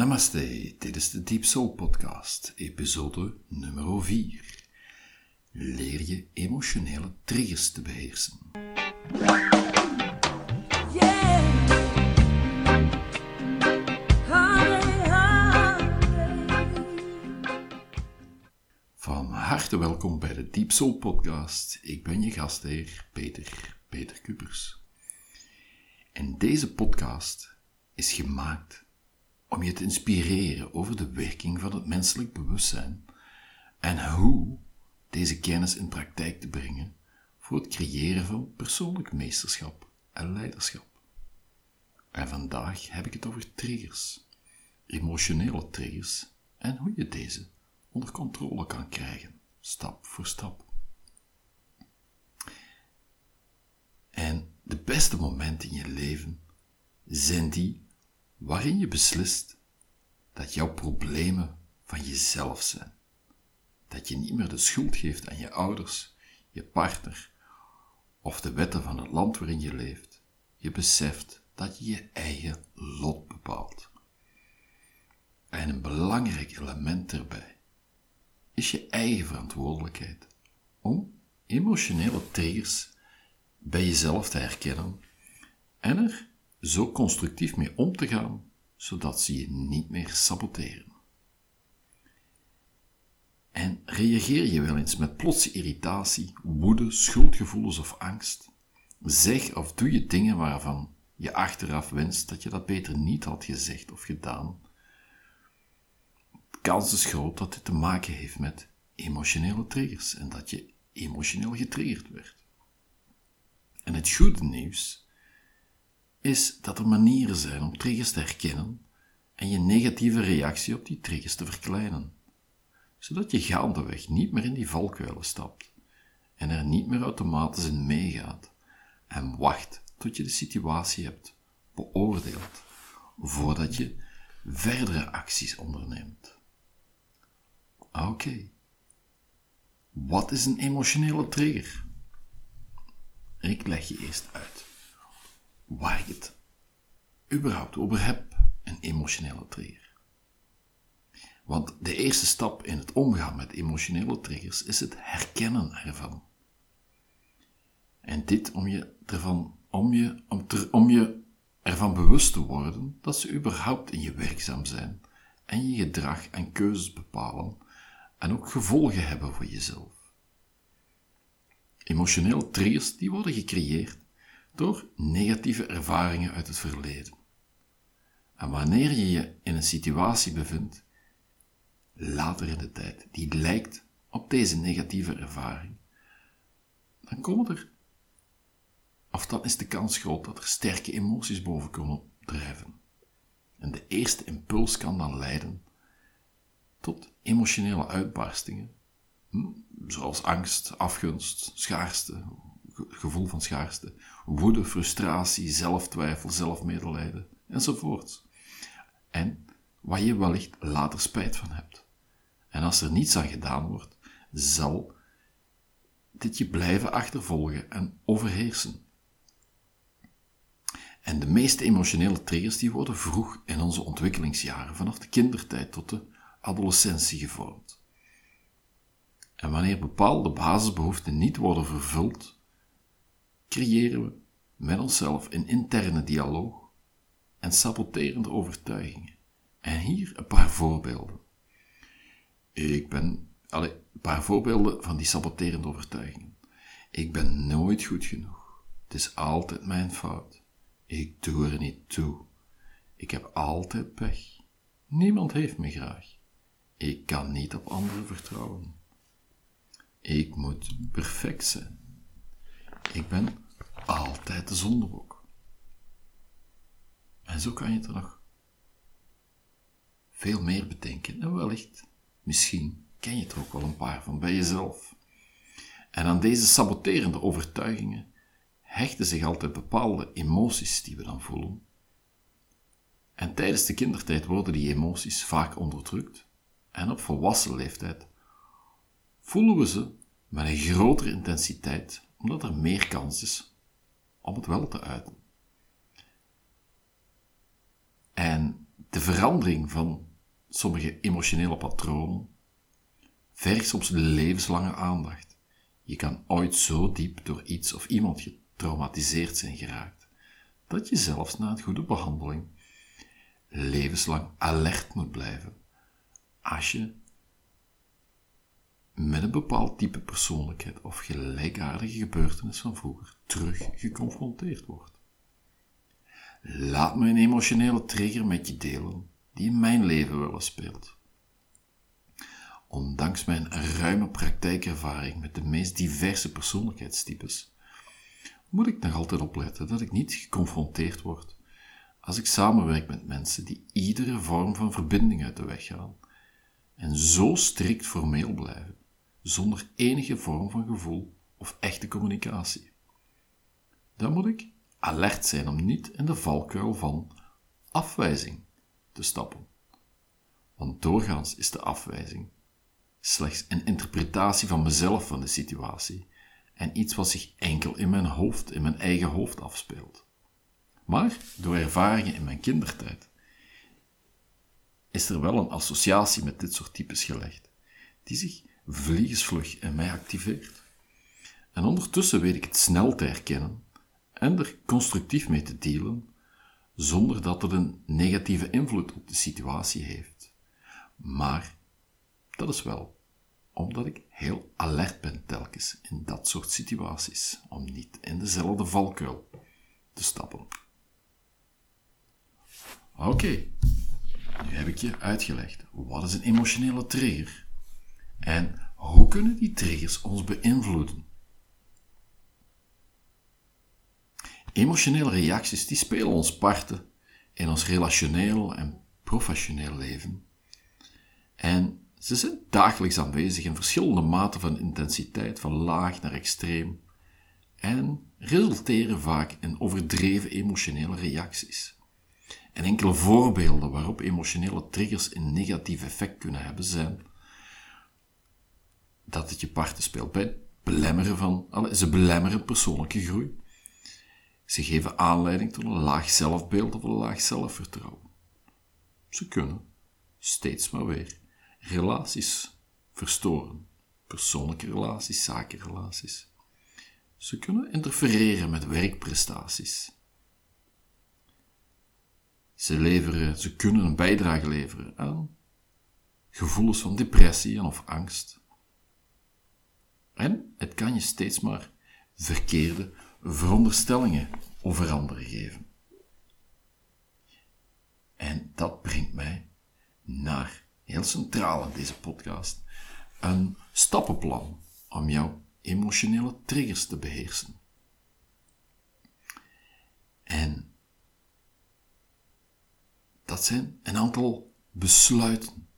Namaste, dit is de Deep Soul Podcast, episode nummer 4. Leer je emotionele triggers te beheersen. Van harte welkom bij de Deep Soul Podcast. Ik ben je gastheer Peter, Peter Kuppers. En deze podcast is gemaakt om je te inspireren over de werking van het menselijk bewustzijn en hoe deze kennis in praktijk te brengen voor het creëren van persoonlijk meesterschap en leiderschap. En vandaag heb ik het over triggers, emotionele triggers en hoe je deze onder controle kan krijgen, stap voor stap. En de beste momenten in je leven zijn die waarin je beslist dat jouw problemen van jezelf zijn. Dat je niet meer de schuld geeft aan je ouders, je partner of de wetten van het land waarin je leeft. Je beseft dat je je eigen lot bepaalt. En een belangrijk element erbij is je eigen verantwoordelijkheid om emotionele triggers bij jezelf te herkennen en er zo constructief mee om te gaan, zodat ze je niet meer saboteren. En reageer je wel eens met plotse irritatie, woede, schuldgevoelens of angst? Zeg of doe je dingen waarvan je achteraf wenst dat je dat beter niet had gezegd of gedaan? De kans is groot dat dit te maken heeft met emotionele triggers en dat je emotioneel getriggerd werd. En het goede nieuws is dat er manieren zijn om triggers te herkennen en je negatieve reactie op die triggers te verkleinen, zodat je gaandeweg niet meer in die valkuilen stapt en er niet meer automatisch in meegaat en wacht tot je de situatie hebt beoordeeld voordat je verdere acties onderneemt. Oké. Wat is een emotionele trigger? Ik leg je eerst uit waar ik het überhaupt over heb, een emotionele trigger. Want de eerste stap in het omgaan met emotionele triggers is het herkennen ervan. En dit om je, ervan, om je, om om je ervan bewust te worden dat ze überhaupt in je werkzaam zijn en je gedrag en keuzes bepalen en ook gevolgen hebben voor jezelf. Emotionele triggers die worden gecreëerd door negatieve ervaringen uit het verleden. En wanneer je je in een situatie bevindt, later in de tijd, die lijkt op deze negatieve ervaring, dan komen er, of dan is de kans groot dat er sterke emoties boven komen drijven. En de eerste impuls kan dan leiden tot emotionele uitbarstingen, hm, zoals angst, afgunst, schaarste, gevoel van schaarste, woede, frustratie, zelftwijfel, zelfmedelijden enzovoort. En waar je wellicht later spijt van hebt. En als er niets aan gedaan wordt, zal dit je blijven achtervolgen en overheersen. En de meeste emotionele triggers die worden vroeg in onze ontwikkelingsjaren, vanaf de kindertijd tot de adolescentie gevormd. En wanneer bepaalde basisbehoeften niet worden vervuld, creëren we met onszelf een interne dialoog en saboterende overtuigingen. En hier een paar voorbeelden. Ik ben, allez, een paar voorbeelden van die saboterende overtuigingen. Ik ben nooit goed genoeg. Het is altijd mijn fout. Ik doe er niet toe. Ik heb altijd pech. Niemand heeft me graag. Ik kan niet op anderen vertrouwen. Ik moet perfect zijn. Ik ben altijd de zondebok. En zo kan je er nog veel meer bedenken. En wellicht, misschien ken je er ook wel een paar van bij jezelf. En aan deze saboterende overtuigingen hechten zich altijd bepaalde emoties die we dan voelen. En tijdens de kindertijd worden die emoties vaak onderdrukt. En op volwassen leeftijd voelen we ze met een grotere intensiteit, omdat er meer kans is om het wel te uiten. En de verandering van sommige emotionele patronen vergt soms levenslange aandacht. Je kan ooit zo diep door iets of iemand getraumatiseerd zijn geraakt, dat je zelfs na een goede behandeling levenslang alert moet blijven als je met een bepaald type persoonlijkheid of gelijkaardige gebeurtenis van vroeger terug geconfronteerd wordt. Laat me een emotionele trigger met je delen die in mijn leven wel eens speelt. Ondanks mijn ruime praktijkervaring met de meest diverse persoonlijkheidstypes, moet ik nog altijd opletten dat ik niet geconfronteerd word als ik samenwerk met mensen die iedere vorm van verbinding uit de weg gaan en zo strikt formeel blijven, zonder enige vorm van gevoel of echte communicatie. Dan moet ik alert zijn om niet in de valkuil van afwijzing te stappen. Want doorgaans is de afwijzing slechts een interpretatie van mezelf van de situatie en iets wat zich enkel in mijn hoofd, in mijn eigen hoofd afspeelt. Maar door ervaringen in mijn kindertijd is er wel een associatie met dit soort types gelegd, die zich vliegensvlug in mij activeert. En ondertussen weet ik het snel te herkennen en er constructief mee te dealen, zonder dat het een negatieve invloed op de situatie heeft. Maar dat is wel omdat ik heel alert ben telkens in dat soort situaties, om niet in dezelfde valkuil te stappen. Oké, nu heb ik je uitgelegd. Wat is een emotionele trigger? En hoe kunnen die triggers ons beïnvloeden? Emotionele reacties die spelen ons parten in ons relationeel en professioneel leven. En ze zijn dagelijks aanwezig in verschillende maten van intensiteit, van laag naar extreem, en resulteren vaak in overdreven emotionele reacties. En enkele voorbeelden waarop emotionele triggers een negatief effect kunnen hebben zijn dat het je parten speelt bij belemmeren van, ze belemmeren persoonlijke groei. Ze geven aanleiding tot een laag zelfbeeld of een laag zelfvertrouwen. Ze kunnen, steeds maar weer, relaties verstoren. Persoonlijke relaties, zakenrelaties. Ze kunnen interfereren met werkprestaties. Ze, leveren, ze kunnen een bijdrage leveren aan gevoelens van depressie of angst. En het kan je steeds maar verkeerde veronderstellingen over anderen geven. En dat brengt mij naar, heel centraal in deze podcast, een stappenplan om jouw emotionele triggers te beheersen. En dat zijn een aantal besluiten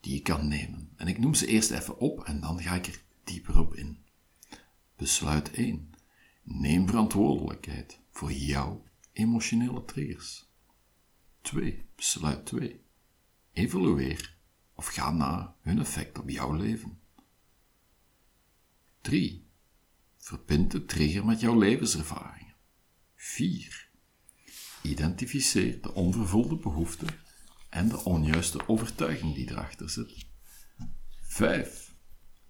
die je kan nemen. En ik noem ze eerst even op en dan ga ik er dieper op in. Besluit 1. Neem verantwoordelijkheid voor jouw emotionele triggers. 2. Besluit 2. Evalueer of ga na hun effect op jouw leven. 3. Verbind de trigger met jouw levenservaringen. 4. Identificeer de onvervulde behoefte en de onjuiste overtuiging die erachter zit. 5.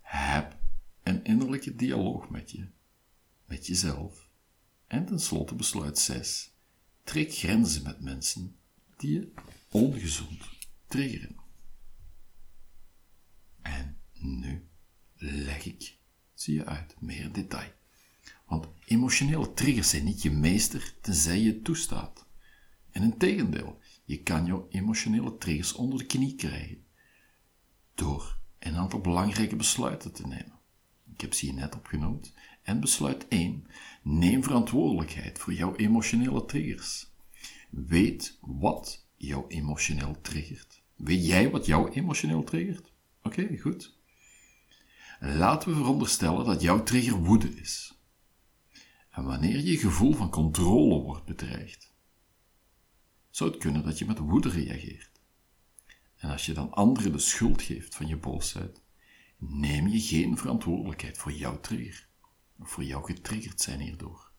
Heb een innerlijke dialoog met je, met jezelf. En tenslotte besluit 6. Trek grenzen met mensen die je ongezond triggeren. En nu leg ik ze je uit, meer detail. Want emotionele triggers zijn niet je meester tenzij je het toestaat. En in tegendeel, je kan jouw emotionele triggers onder de knie krijgen door een aantal belangrijke besluiten te nemen. Ik heb ze hier net opgenoemd. En besluit 1. Neem verantwoordelijkheid voor jouw emotionele triggers. Weet wat jou emotioneel triggert. Weet jij wat jou emotioneel triggert? Oké, goed. Laten we veronderstellen dat jouw trigger woede is. En wanneer je gevoel van controle wordt bedreigd, zou het kunnen dat je met woede reageert. En als je dan anderen de schuld geeft van je boosheid, neem je geen verantwoordelijkheid voor jouw trigger, of voor jouw getriggerd zijn hierdoor.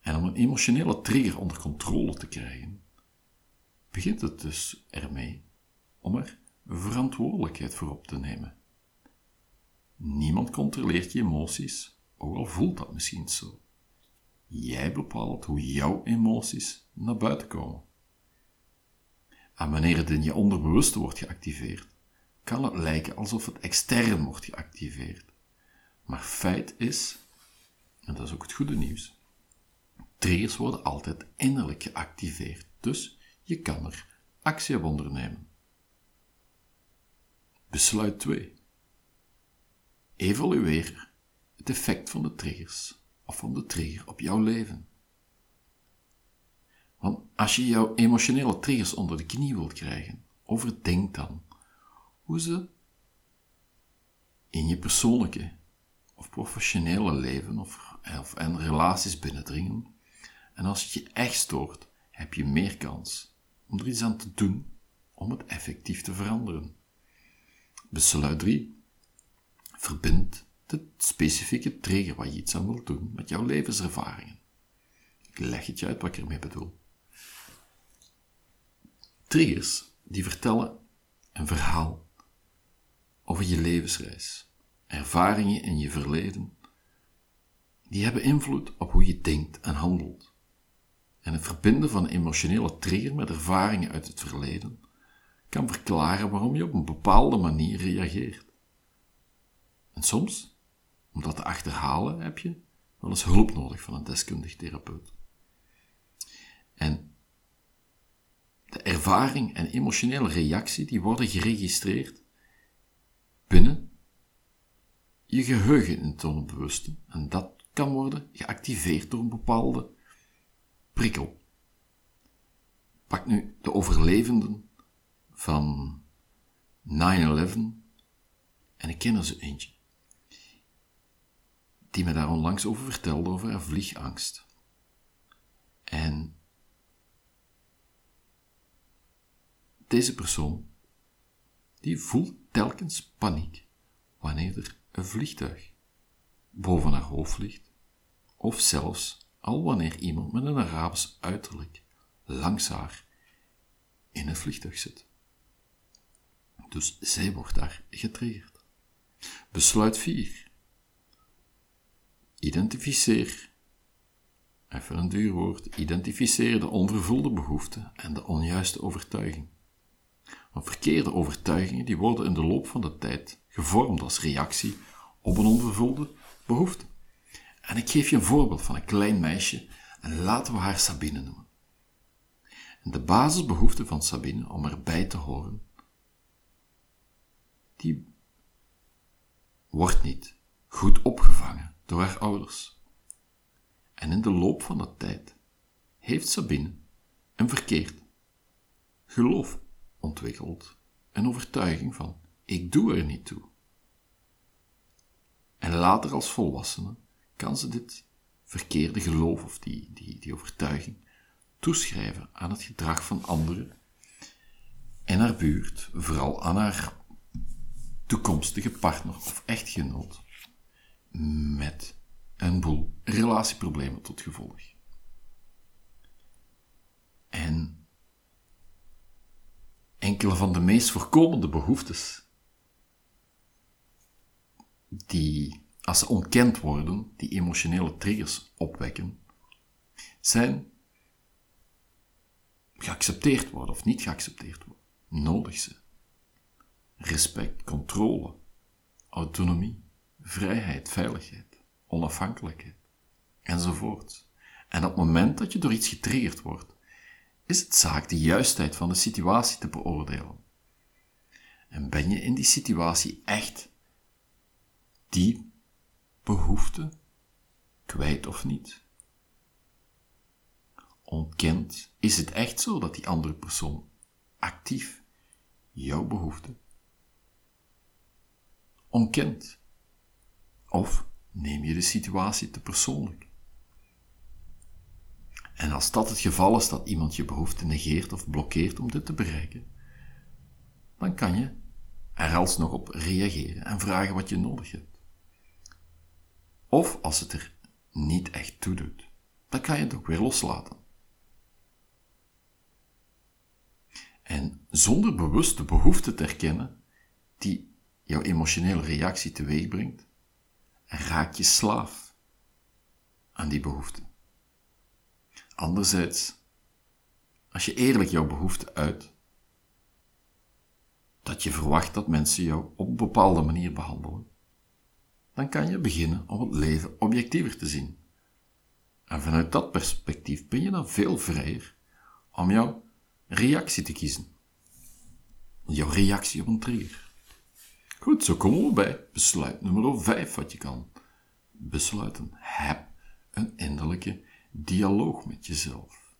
En om een emotionele trigger onder controle te krijgen, begint het dus ermee om er verantwoordelijkheid voor op te nemen. Niemand controleert je emoties, ook al voelt dat misschien zo. Jij bepaalt hoe jouw emoties naar buiten komen. En wanneer het in je onderbewuste wordt geactiveerd, kan het lijken alsof het extern wordt geactiveerd. Maar feit is, en dat is ook het goede nieuws, triggers worden altijd innerlijk geactiveerd, dus je kan er actie op ondernemen. Besluit 2. Evalueer het effect van de triggers of van de trigger op jouw leven. Want als je jouw emotionele triggers onder de knie wilt krijgen, overdenk dan hoe ze in je persoonlijke of professionele leven of, of en relaties binnendringen. En als het je echt stoort, heb je meer kans om er iets aan te doen om het effectief te veranderen. Besluit 3. Verbind de specifieke trigger waar je iets aan wilt doen met jouw levenservaringen. Ik leg het je uit wat ik ermee bedoel. Triggers die vertellen een verhaal over je levensreis, ervaringen in je verleden, die hebben invloed op hoe je denkt en handelt. En het verbinden van emotionele trigger met ervaringen uit het verleden kan verklaren waarom je op een bepaalde manier reageert. En soms, om dat te achterhalen, heb je wel eens hulp nodig van een deskundig therapeut. En de ervaring en emotionele reactie die worden geregistreerd binnen je geheugen in het onbewuste. En dat kan worden geactiveerd door een bepaalde prikkel. Pak nu de overlevenden van 9-11 en ik ken er zo eentje die me daar onlangs over vertelde over haar vliegangst. En deze persoon, die voelt telkens paniek wanneer er een vliegtuig boven haar hoofd vliegt, of zelfs al wanneer iemand met een Arabisch uiterlijk langs haar in het vliegtuig zit. Dus zij wordt daar getriggerd. Besluit 4. Identificeer, even een duur woord, identificeer de onvervulde behoefte en de onjuiste overtuiging. Want verkeerde overtuigingen die worden in de loop van de tijd gevormd als reactie op een onvervulde behoefte. En ik geef je een voorbeeld van een klein meisje en laten we haar Sabine noemen. En de basisbehoefte van Sabine om erbij te horen, die wordt niet goed opgevangen door haar ouders. En in de loop van de tijd heeft Sabine een verkeerd geloof ontwikkeld, een overtuiging van ik doe er niet toe. En later als volwassene kan ze dit verkeerde geloof of die, die, die overtuiging toeschrijven aan het gedrag van anderen en haar buurt, vooral aan haar toekomstige partner of echtgenoot, met een boel relatieproblemen tot gevolg. En enkele van de meest voorkomende behoeftes die, als ze ontkend worden, die emotionele triggers opwekken, zijn geaccepteerd worden of niet geaccepteerd worden. Nodig ze. Respect, controle, autonomie, vrijheid, veiligheid, onafhankelijkheid, enzovoort. En op het moment dat je door iets getriggerd wordt, is het zaak de juistheid van de situatie te beoordelen. En ben je in die situatie echt die behoefte kwijt of niet? Ontkent, is het echt zo dat die andere persoon actief jouw behoefte ontkent? Of neem je de situatie te persoonlijk? En als dat het geval is dat iemand je behoefte negeert of blokkeert om dit te bereiken, dan kan je er alsnog op reageren en vragen wat je nodig hebt. Of als het er niet echt toe doet, dan kan je het ook weer loslaten. zonder bewust de behoefte te erkennen die jouw emotionele reactie teweeg brengt, raak je slaaf aan die behoefte. Anderzijds, als je eerlijk jouw behoefte uit, dat je verwacht dat mensen jou op een bepaalde manier behandelen, dan kan je beginnen om het leven objectiever te zien. En vanuit dat perspectief ben je dan veel vrijer om jouw reactie te kiezen. Jouw reactie op een trigger. Goed, zo komen we bij besluit nummer 5 wat je kan besluiten. Heb een innerlijke dialoog met jezelf.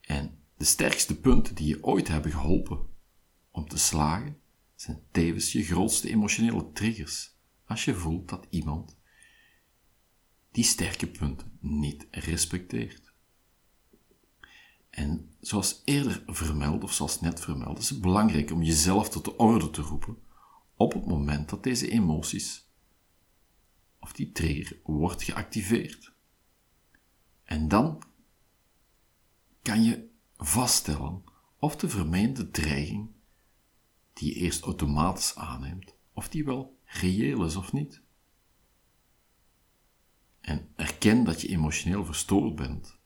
En de sterkste punten die je ooit hebben geholpen om te slagen, zijn tevens je grootste emotionele triggers als je voelt dat iemand die sterke punten niet respecteert. En zoals eerder vermeld, of zoals net vermeld, is het belangrijk om jezelf tot de orde te roepen op het moment dat deze emoties of die trigger wordt geactiveerd. En dan kan je vaststellen of de vermeende dreiging die je eerst automatisch aanneemt, of die wel reëel is of niet. En erken dat je emotioneel verstoord bent.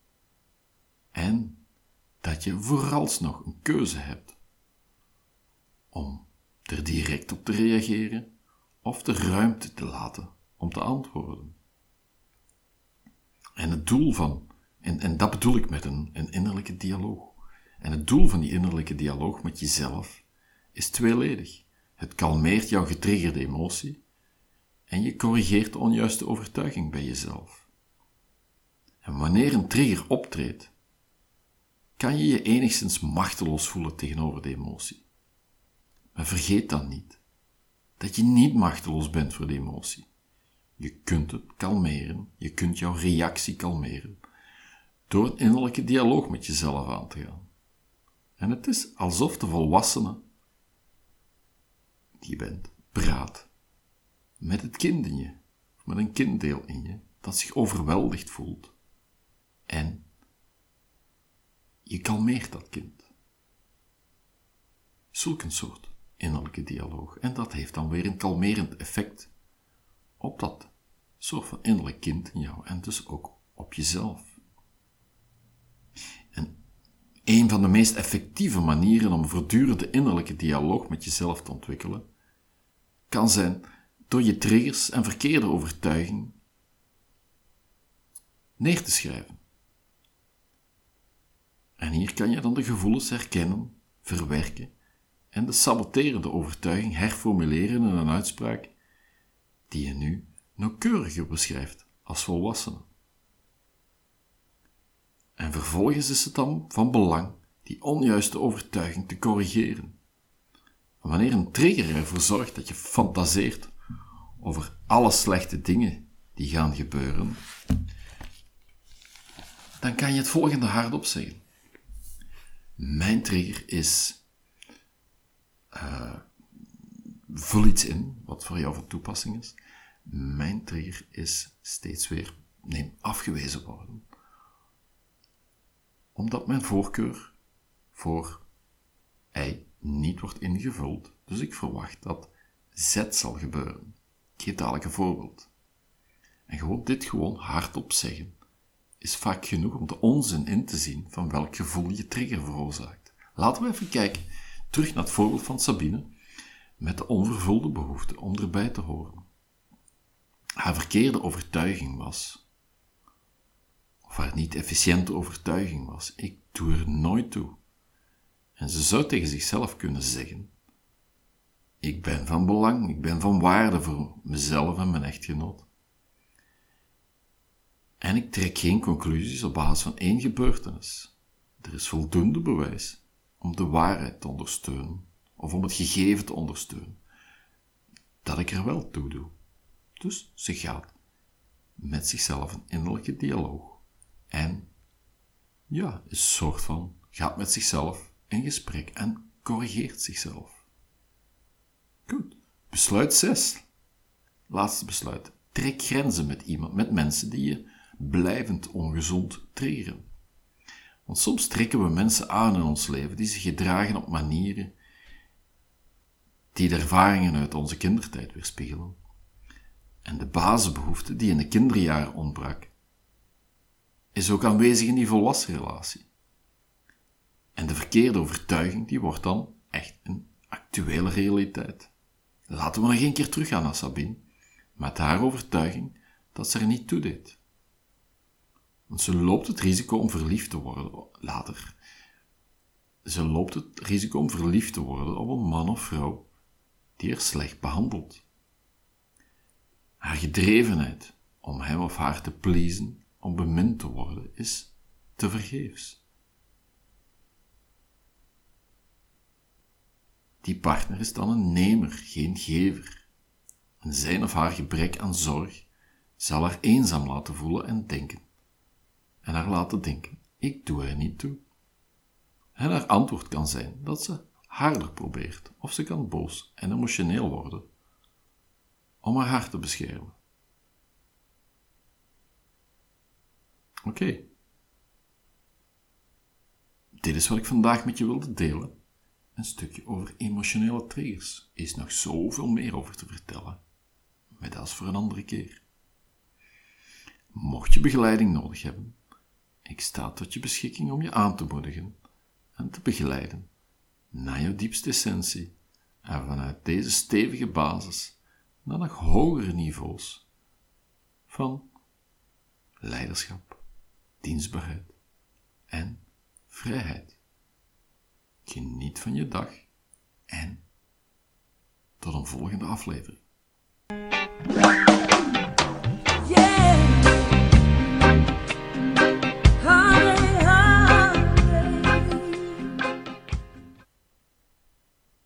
En dat je vooralsnog een keuze hebt om er direct op te reageren of de ruimte te laten om te antwoorden. En het doel van, en, en dat bedoel ik met een, een innerlijke dialoog. En het doel van die innerlijke dialoog met jezelf is tweeledig. Het kalmeert jouw getriggerde emotie en je corrigeert de onjuiste overtuiging bij jezelf. En wanneer een trigger optreedt, kan je je enigszins machteloos voelen tegenover de emotie. Maar vergeet dan niet dat je niet machteloos bent voor de emotie. Je kunt het kalmeren, je kunt jouw reactie kalmeren, door een innerlijke dialoog met jezelf aan te gaan. En het is alsof de volwassene die je bent, praat met het kind in je, met een kinddeel in je, dat zich overweldigd voelt. En je kalmeert dat kind. Zulk een soort innerlijke dialoog. En dat heeft dan weer een kalmerend effect op dat soort van innerlijk kind in jou en dus ook op jezelf. En een van de meest effectieve manieren om voortdurende innerlijke dialoog met jezelf te ontwikkelen, kan zijn door je triggers en verkeerde overtuiging neer te schrijven. En hier kan je dan de gevoelens herkennen, verwerken en de saboterende overtuiging herformuleren in een uitspraak die je nu nauwkeuriger beschrijft als volwassene. En vervolgens is het dan van belang die onjuiste overtuiging te corrigeren. wanneer een trigger ervoor zorgt dat je fantaseert over alle slechte dingen die gaan gebeuren, dan kan je het volgende hardop zeggen. Mijn trigger is. Uh, vul iets in wat voor jou van toepassing is. Mijn trigger is steeds weer neem afgewezen worden. Omdat mijn voorkeur voor ei niet wordt ingevuld, dus ik verwacht dat z zal gebeuren. Ik geef dadelijk een voorbeeld. En gewoon dit gewoon hardop zeggen is vaak genoeg om de onzin in te zien van welk gevoel je trigger veroorzaakt. Laten we even kijken, terug naar het voorbeeld van Sabine, met de onvervulde behoefte om erbij te horen. Haar verkeerde overtuiging was, of haar niet efficiënte overtuiging was, ik doe er nooit toe. En ze zou tegen zichzelf kunnen zeggen, ik ben van belang, ik ben van waarde voor mezelf en mijn echtgenoot. En ik trek geen conclusies op basis van één gebeurtenis. Er is voldoende bewijs om de waarheid te ondersteunen, of om het gegeven te ondersteunen, dat ik er wel toe doe. Dus ze gaat met zichzelf een innerlijke dialoog. En ja, een soort van gaat met zichzelf in gesprek en corrigeert zichzelf. Goed. Besluit 6. Laatste besluit. Trek grenzen met iemand, met mensen die je blijvend ongezond triggeren. Want soms trekken we mensen aan in ons leven die zich gedragen op manieren die de ervaringen uit onze kindertijd weerspiegelen. En de basisbehoefte die in de kinderjaren ontbrak, is ook aanwezig in die volwassen relatie. En de verkeerde overtuiging die wordt dan echt een actuele realiteit. Laten we nog een keer teruggaan naar Sabine, met haar overtuiging dat ze er niet toe deed. Want ze loopt het risico om verliefd te worden later. Ze loopt het risico om verliefd te worden op een man of vrouw die er slecht behandelt. Haar gedrevenheid om hem of haar te pleasen, om bemind te worden, is te vergeefs. Die partner is dan een nemer, geen gever. En zijn of haar gebrek aan zorg zal haar eenzaam laten voelen en denken. En haar laten denken, ik doe er niet toe. En haar antwoord kan zijn dat ze harder probeert, of ze kan boos en emotioneel worden, om haar hart te beschermen. Oké. Dit is wat ik vandaag met je wilde delen een stukje over emotionele triggers. is nog zoveel meer over te vertellen, maar dat is voor een andere keer. Mocht je begeleiding nodig hebben, ik sta tot je beschikking om je aan te moedigen en te begeleiden naar je diepste essentie en vanuit deze stevige basis naar nog hogere niveaus van leiderschap, dienstbaarheid en vrijheid. Geniet van je dag en tot een volgende aflevering.